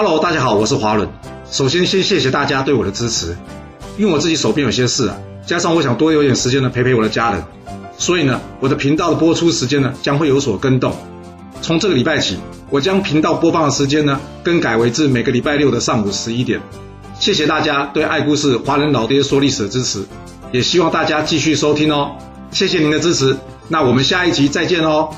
Hello，大家好，我是华伦。首先，先谢谢大家对我的支持。因为我自己手边有些事啊，加上我想多有点时间呢陪陪我的家人，所以呢，我的频道的播出时间呢将会有所更动。从这个礼拜起，我将频道播放的时间呢更改为至每个礼拜六的上午十一点。谢谢大家对爱故事华人老爹说历史的支持，也希望大家继续收听哦。谢谢您的支持，那我们下一集再见哦。